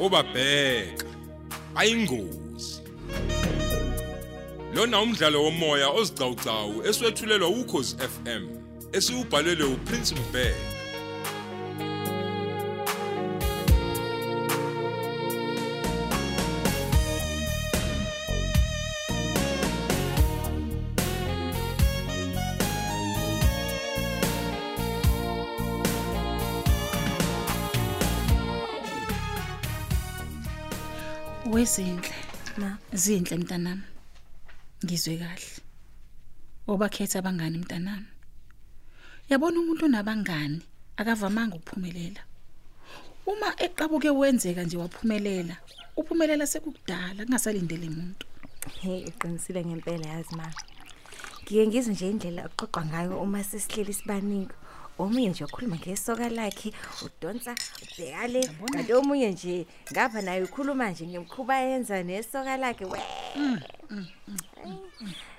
obabheka. Ayingozi. Lona umdlalo womoya ozicawucawu eswetshulelwa ukhozi FM esiubhalelwe uPrince Mbeki Wezinhle, Ma, zinhle mntanami. Ngizwe kahle. Obakhetha abangani mntanami. Yabona umuntu onabangani akavamanga ukuphumelela. Uma eqabuke wenzeka nje waphumelela, uphumelela sekukudala kungasalindele umuntu. hey uqinisile ngempela yazi ma. Ngike ngizwe nje indlela oxoxa ngayo uma sesihleli sibaningi. Omunye nje ukhuluma ngesoka lakhe, udonsa ubhekale, kanti omunye nje ngapha naye ukhuluma nje ngemkhuba yenza nesoka lakhe. We.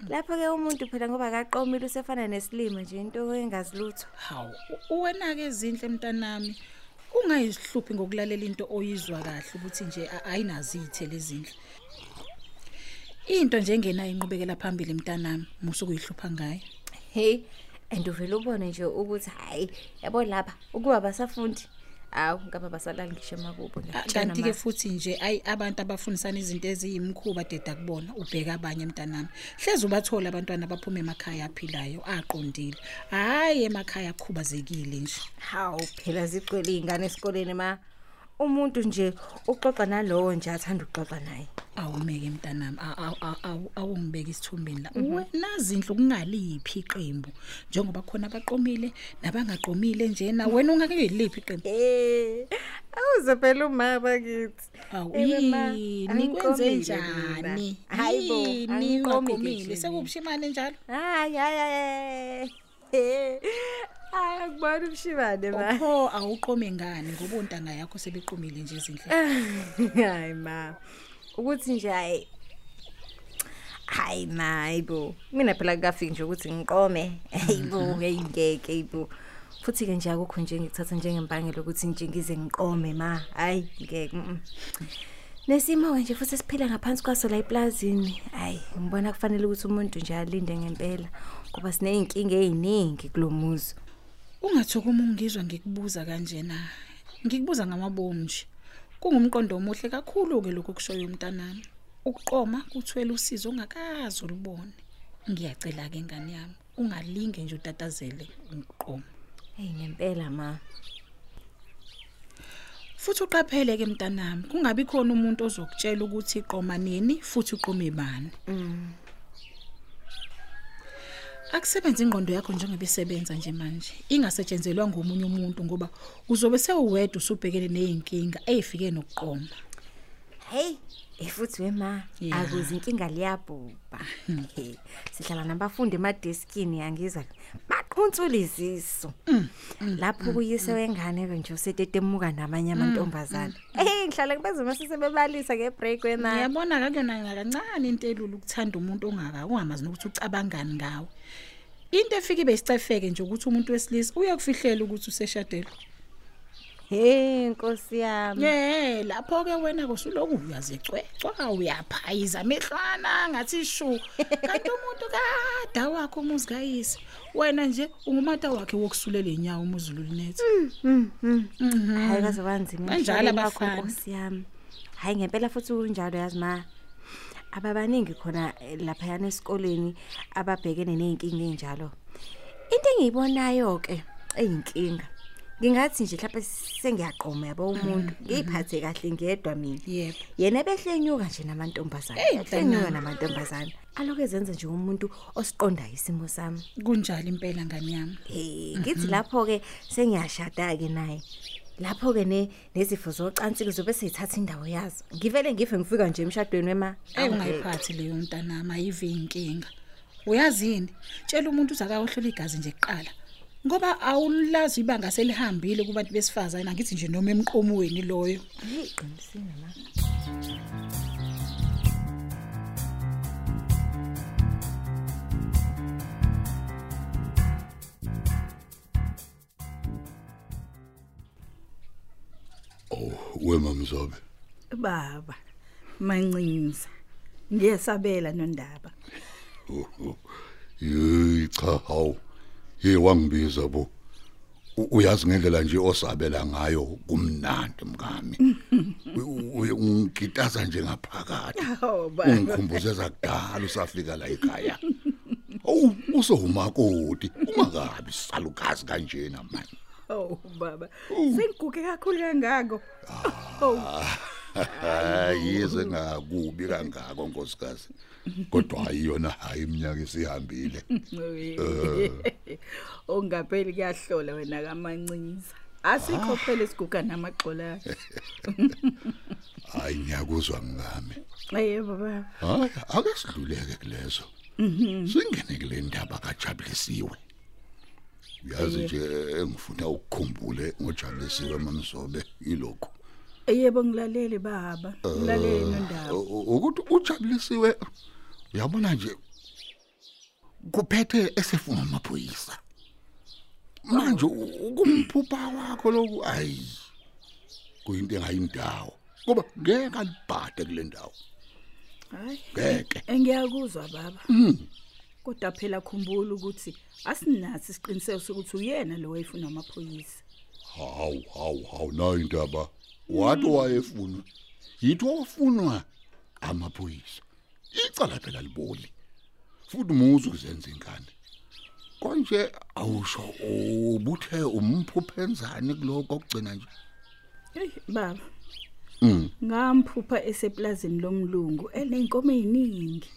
Lapho ke umuntu phela ngoba akaqomile usefana nesilima nje into engazilutho. Hawu, u- wena ke zinhle mntanami. Ungayisihluphi ngokulalela into oyizwa kahle ukuthi nje a- ayinazithe lezindle. Into nje engenayo inqubekela phambili mntanami, musu kuyihlupha ngayo. Hey, and uvela ubone nje ukuthi hayi yabo lapha ukuba basafundi. Awu ngaba basalala ngisho makubo kanti ke futhi nje ayi abantu abafundisana izinto eziyimkhuba deda kubona ubheka abanye mntanami hleze ubathola abantwana abaphuma emakhaya aphilayo aqondile hayi emakhaya akhubazekile nje Hawu phela zigcwele izingane esikoleni ma. Umuntu nje uxoxa nalowo nje athanda ukuxoxa naye. Awumeke mntanami a- a- a- awu- awungibeka isithumbeni la wena zindlu kungaliphi iqembu njengoba khona abaqomile nabangaqomile njena wena ungakuyiliphi iqembu Eh, awuze phela umama kithi. awu Ewe ma, yini kwenze angiqomile njani mina. Hayibo, yini angiqomile ungaqomile nje sekubushimane njalo Hayi hayi hayi. Hayi akubona umshibane ma. Pho awuqome ngani ngoba ontanga yakho sebeqomile nje izindle. Hayi ma. Ukuthi nje hayi Hayi mayibo. Mina phela kafiki nje ukuthi ngiqome. Hayibo, ngeke yibo. Futhi ke nje akukho nje ngithatha njengembangelo ukuthi nje ngize ngiqome ma. Hayi ngeke. mm, mm. Nesimo nje futhi siphila ngaphansi kwaso la eplazini. Hayi, ngibona kufanele ukuthi umuntu nje alinde ngempela ngoba sineyinkinga eziningi kulomuzi. Ungathoka uma ungizwa ngikubuza kanjena. Ngikubuza ngamabomu nje. Kungumqondo omuhle kakhulu ke lokho kushoyo umntanami. Ukuqoma kuthwele usizo ongakazi ulibone. Ngiyacela ke ngani yami, ungalinge nje utatazele ukuqoma. Hey ngempela ma. Futhi uqaphele ke mntanami, kungabi khona umuntu ozokutshela ukuthi iqoma nini futhi uqome bani. Mm. Akusebenza ingqondo yakho njengoba isebenza nje manje. Ingasetshenzelwa ngomunye umuntu ngoba uzobe sewuwedwa usubhekene nezinkinga ezifike nokuqoma. Hey, efuthi wema Ya. akuze inkinga liyabhuba. He, Sihlala nabafundi emadeskini yangiza baqhuntsula iziso. Lapho kuyise wengane ke nje usetetemuka namanye amantombazana. Hey, ngihlala kubeze mase sebebalisa ngebreak wema. Ngiyabona kakuyona kancane into elula ukuthanda umuntu ongaka ungamazi nokuthi ucabangani ngawe. Into efika ibe isicefeke nje ukuthi umuntu wesilisa uyakufihlela ukuthi useshadelwe. Hey, Nkosi yami. Yeah, lapho ke wena kusuloku uyazicwecwa uyaphayiza amehlwana ngathi shu. Kanti umuntu kada wakho umuzi kayise. Wena nje ungumata wakhe wokusulela inyawo umuzulu linethi. Hayi kaze wanzima. Banjalo emhlabeni wakho, abafana. Nkosi yami. Hayi ngempela futhi kunjalo yazi ma. Ababaningi khona eh, lapha yana esikoleni ababhekene nezinkinga enjalo. Into engiyibonayo ke eyinkinga. Ngingathi nje mhlawumbe sengiyaqoma yabo umuntu ngiyiphathe kahle ngedwa mina. Yebo. Yena behlenyuka nje namantombazana. Mntanami. namantombazana. Aloke ezenza nje umuntu osiqondayo isimo sami. Kunjalo impela ngani yami. Eh ngithi lapho ke sengiyashada ke naye. Lapho ke ne nezifo zocansi kuzobe seyithatha indawo yazo. Ngivele ngife ngifika nje emshadweni wema. Ey ungayiphathi leyo mntanama ayive inkinga. Uyazini? Tshela umuntu uzakawuhlola igazi nje kuqala. Ngoba awulazi ibanga selihambile kubantu besifazane angithi nje noma emqomweni loyo. Hey qinisile ma. wema mzobe baba mancinza ngiyesabela nondaba Hey cha hawu. Hey wangibiza bo. U- Uyazi ngendlela nje osabela ngayo kumnandi mkami. U- u- Ungitaza nje ngaphakathi. hawo baba Ungikhumbuze zakudala usafika la ekhaya. Awu usohumakoti ungakabi salukazi kanjena manje. oh baba sengiguge kakhulu kangako oh Hayize ngakubi kangako nkosikazi. Kodwa ayiyona hayi iminyaka esihambile. ongapheli kuyahlola wena kamancinza asikho phela isiguga namagxola Hayi ngiyakuzwa ngami. yebo baba Hayi ake sidluleke kulezo. Singene kule ndaba kajabulisiwe. Uyazi nje engifuna ukukhumbule ngojabulisiwe mamzobe ilokho. Yebo ngilalele baba ngilalele nondaba U- Ukuthi ujabulisiwe uyabona nje kuphethe esefuna amaphoyisa. Manje u- ukumphupha wakho lokhu ayi kuyinto engayindawo. Ngoba ngeke alibhade kule ndawo. hayi Ngeke. engiyakuzwa baba kodwa phela khumbula ukuthi asinathi isiqiniseko sokuthi uyena lo wayefuna amaphoyisa Hawu hawu hawu nayo indaba. Wathi wayefuna. Yithi wafunwa amaphoyisa. Icala phela liboli. Futhi umuzi ukuzenza ingane. Konje awusho ubuthe umphuphenzani kuloko okugcina nje. hey baba Mm. ngamphupha eseplazini lomlungu enenkomo eziningi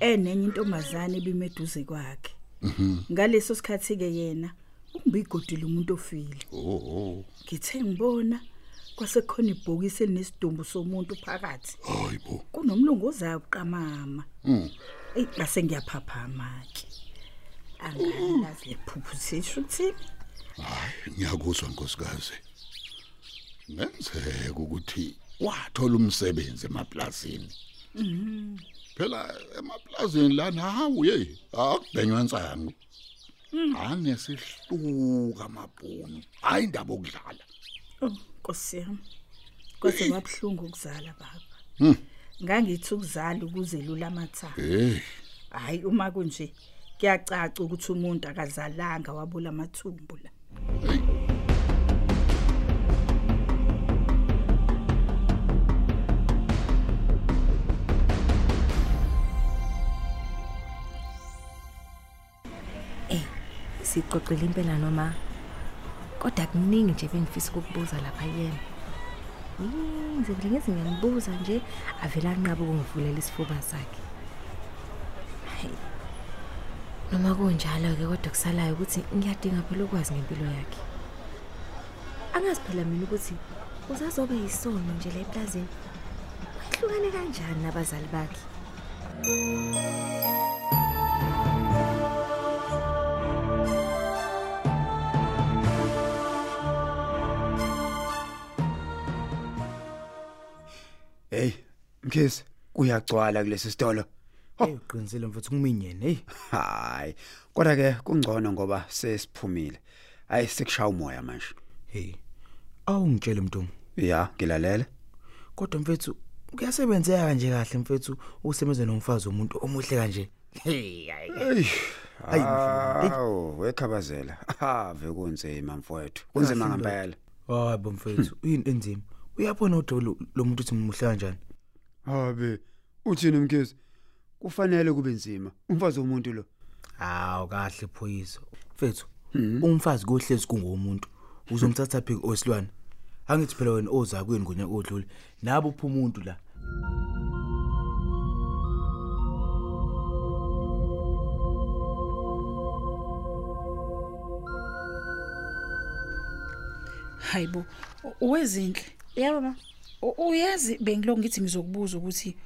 enenye intombazane ebimeduze kwakhe ngaleso sikhathi ke yena ungibigodile umuntu ofile Oh oh. ngithe ngibona kwasekhona ibhokisi elinesidumbu somuntu phakathi Hayibo. kunomlungu ozayo uqamama Mm. eyi base ngiyaphaphama ke angalazi lephuphu sisho ukuthini Hayi ngiyakuzwa nkosikazi. Ngenzeka ukuthi wathola umsebenzi emaplazini. Mhm. Phela emaplazini lana hawu hey akubhenywa insangu. Anesihluka amabhunu. Hayi indaba okudlala. Oh nkosi yami kwaze kwabhlungu ukuzala baba. Hmm. ngangithi ukuzala ukuze lula amathambo Hey, hayi uma kunje kuyacaca ukuthi umuntu akazalanga wabula amathumbu la. Sixoxele impela noma kodwa kuningi nje bengifisa ukukubuza lapha kuyena. Yinze vele ngeze ngiyambuza nje avela anqaba ukungivulela isifuba sakhe. Hayi. Noma kunjalo ke kodwa kusalayo ukuthi ngiyadinga phela ukwazi ngempilo yakhe. Angazi phela mina ukuthi uzazobe yisono nje la eplazini. Wahlukane kanjani nabazali bakhe? Hey, mkhisi, kuyagcwala kulesi sitolo. Hey uqinisile mfethu kuminyene hey Hayi, kodwa ke kungcono ngoba sesiphumile. Hayi sekushaya umoya manje. hey awungitshele mntu Ya, ngilalela. kodwa mfethu kuyasebenzeka kanje kahle mfethu usebenza nomfazi womuntu omuhle kanje hey hayi. Hayi. Awu, wekhabazela. Ave kunzima mfowethu. Kunzima Kahle ngempela. hayi bo mfethu uyini enzima uyabona udolo lo muntu uthi muhle kanjani? Habe, uthini mkhisi? Kufanele kube nzima. Umfazi womuntu lo. hawu kahle phoyisa. Mfethu umfazi kohlezi kungomuntu uzomthatha phi osilwana angithi phela wena oza kuyini ngonyaka odlule? Nabo upha umuntu la? Hayibo u- uwezinhle. Yebo ma. U- uyazi bengiloko ngithi ngizokubuza ukuthi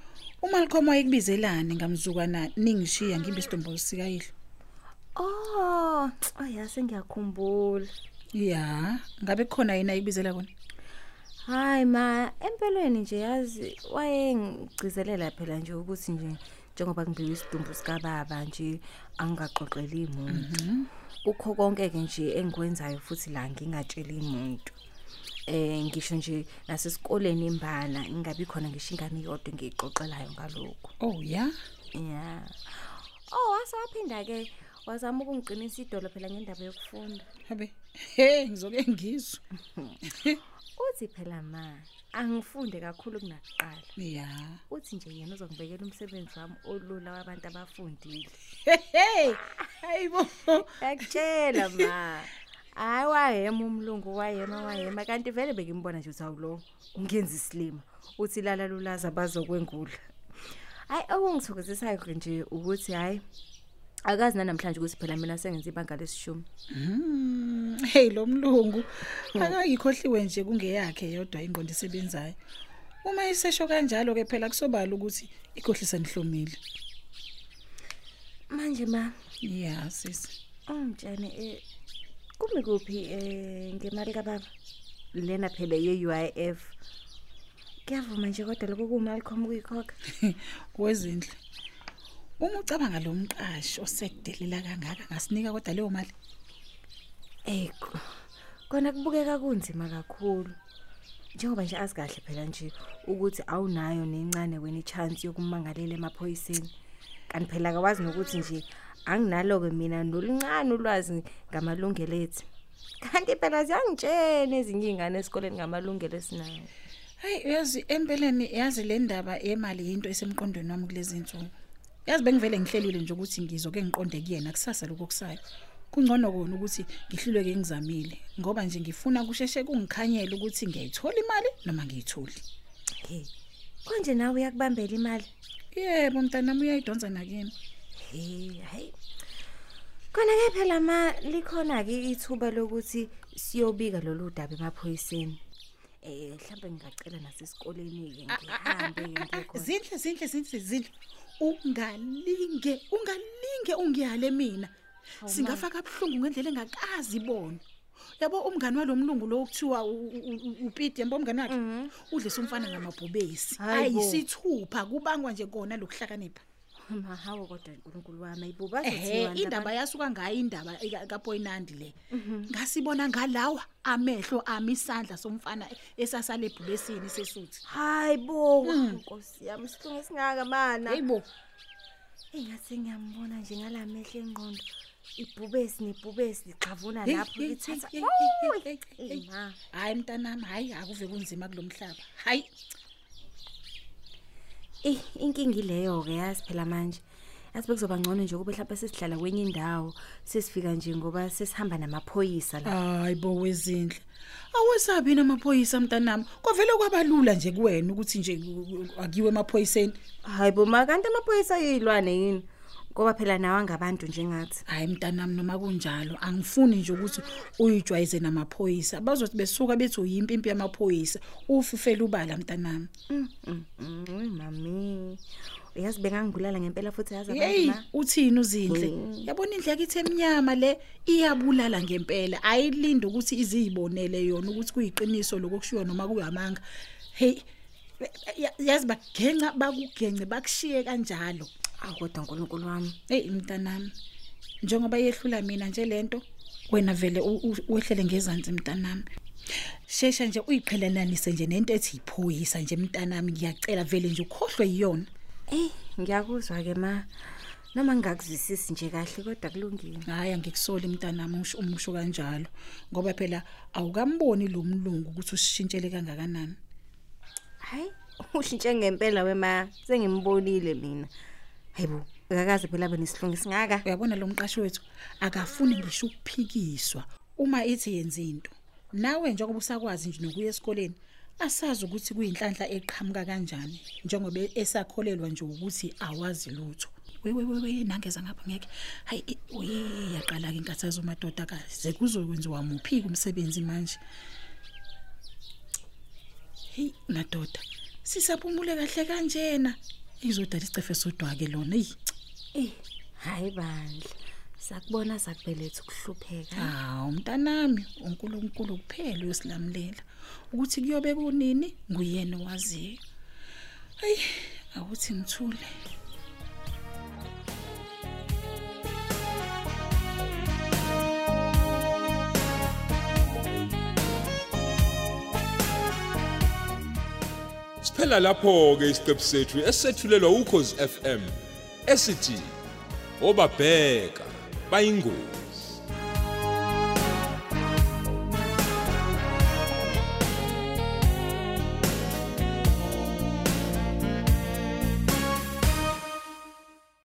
uMalcolm wayekubizelani ngamzukwana ningishiya ngimbe isidombo sikayihlo Oh, ayase ngiyakhumbula. ya ngabe kukhona yena ayibizela kona Hayi ma, empelweni nje yazi wayengigcizelela phela nje ukuthi nje njengoba ngibiwe isidumbu sika baba nje angaxoxeli umuntu. Kukho konke ke nje engikwenzayo futhi la ngingatsheli umuntu. Eh ngisho nje nasesikoleni imbala ingabi khona ngisho ingane iyodwa ngiyixoxelayo ngalokho Oh ya. yeah oh wasaphinda ke wazama ukungiqinisa idolo phela ngendaba yokufunda Habe. Hey ngizoke ngizwe. uthi phela ma angifunde kakhulu kunakuqala Ya. uthi nje yena uzongibekela umsebenzi wami olula wabantu abafundile Hey. Hayibo. yakutshela ma hayi wayema umlungu wayema wayema kanti vele bekimbona nje ukuthi awulo ungenza isilima uthi lala lulaza bazokwengula hayi okungithokozisayo ke nje ukuthi hayi akazi nanamhlanje ukuthi phela mina sengenza ibanga lesishumi Mm, hey lo mlungu akayikhohliwe nje kungeyakhe yodwa ingqondo isebenzayo. Uma isesho kanjalo ke phela kusobala ukuthi ikhohlisa nihlomile. manje ma Yeah sisi. ungitshene eh kumi kuphi eh ngemali kababa lena phela ye-UIF kuyavuma nje kodwa lokho kumali khoma ukuyikhokha Wezindle. Uma ucabanga lo mqashi osekudelela kangaka ngasinika kodwa leyo mali. Eh ko- kona kubukeka kunzima kakhulu. Njengoba nje asikahle phela nje ukuthi awunayo nencane wena ichance yokumangalela emaphoyiseni. Kanti phela akawazi nokuthi nje anginalo ke mina noluncane ulwazi ngamalungelo ethu. Kanti phela ziyangitshena ezinye izingane esikoleni ngamalungelo esinayo. Hayi uyazi empeleni yazi le ndaba yemali into esemqondweni wami kulezi insuku. Yazi bengivele ngihlelile nje ukuthi ngizoke ngiqonde kuyena kusasa lokho kusayo. Kungcono kona ukuthi ngihluleke ngizamile ngoba nje ngifuna kusheshe kungikhanyele ukuthi ngiyayithola imali noma ngiyitholi. Hey. Konje nawe uyakubambela imali? Yebo mntanami uyayidonsa nakini. Hey, hayi. Kona ke phela ma likhona ke ithuba lokuthi siyobika lolu daba emaphoyiseni. Eh mhlawumbe ngingacela nasesikoleni ke ngihambe ke ngekho. Zinhle zinhle zinhle zinhle. Ungalinge ungalinge ungiyale mina. Singafaka abhlungu ngendlela engakazi ibona. Yabo umngani walomlungu lo kuthiwa uPete yabo umngani wakhe udlisa umfana ngamabhubesi. Ayisithupha kubangwa nje kona lokuhlakanipha. Ma hawo kodwa uNkulunkulu wami ayibuba Ehhe indaba yasuka ngayo indaba kaPoinandi le. Ngasibona ngalawa amehlo ami isandla somfana esasale ebhubesini sesuthi. Hayibo Nkosi yami sihlungu singaka mana. Hayibo. Engathi ngiyambona nje ngalamehlo engqondo. Ibhubesi nebhubesi lixavuna lapho lithatha. Hey ma. hayi mntanami hayi akuve kunzima kulomhlaba hayi Eh inkingi leyo ke yazi phela manje. Yazi bekuzoba ngcono nje kube mhlawumbe sesihlala kwenye indawo sesifika nje ngoba sesihamba namaphoyisa la. hayi bo wezindle awesabi namaphoyisa mntanami kwavele kwabalula nje kuwena ukuthi nje akiwe emaphoyiseni Hayibo ma kanti amaphoyisa yilwane yini? Ngoba phela nawe ngabantu njengathi. hayi mntanami noma kunjalo angifuni nje ukuthi uyijwayize namaphoyisa. Bazothi besuka bethi uyimpimpi yamaphoyisa. Ufufela ubala mntanami Mm, mm, mm, mami. Uyazi bengangibulala ngempela futhi yazi abantu ma. uthini uzindle? Yabona indleko ithi emnyama le iyabulala ngempela. Ayilindi ukuthi izibonele yona ukuthi kuyiqiniso lokushiwo noma kuyamanga. Hey ya- yazi bagenca bakugence bakushiye kanjalo. Awu kodwa uNkulunkulu wami. hey mntanami njengoba yehlula mina nje lento wena vele u- u- wehlele ngezansi mntanami shesha nje uyiqhelelanise nje nento ethi iphoyisa nje mntanami ngiyacela vele nje ukhohlwe yiyona Eh, ngiyakuzwa ke ma. Noma ngingakuzwisisi nje kahle kodwa kulungile. hayi angikusoli mntanami usho umusho kanjalo ngoba phela awukamboni lo mlungu ukuthi usishintshele kangakanani Hayi, ushintshe ngempela wema. Sengimbonile mina. Hayibo, akakaze phela abe nesihlungu singaka. uyabona lo mqashi wethu akafuni ngisho ukuphikiswa. Uma ethi yenza into nawe njengoba usakwazi nje nokuya esikoleni asazi ukuthi kuyinhlanhla eqhamuka kanjani njengoba esakholelwa nje ukuthi awazi lutho. We we we we nangeza ngapha ngeke. Hayi uye yaqala ke inkathazo madoda kaze kuzokwenziwa muphi umsebenzi manje? Hey madoda sisaphumule kahle kanjena? Izodala isicefe sodwa ke lona hey Eh, hayi bandla. Sakubona sakubeletha ukuhlupheka. Hawu mntanami uNkulunkulu kuphela uyosilamulela ukuthi kuyobe kunini nguyena owaziyo. Hayi awuthi ngithule. Siphela lapho ke isiqephu sethu esethulelwa ukhozi FM esithi obabheka bayingozi.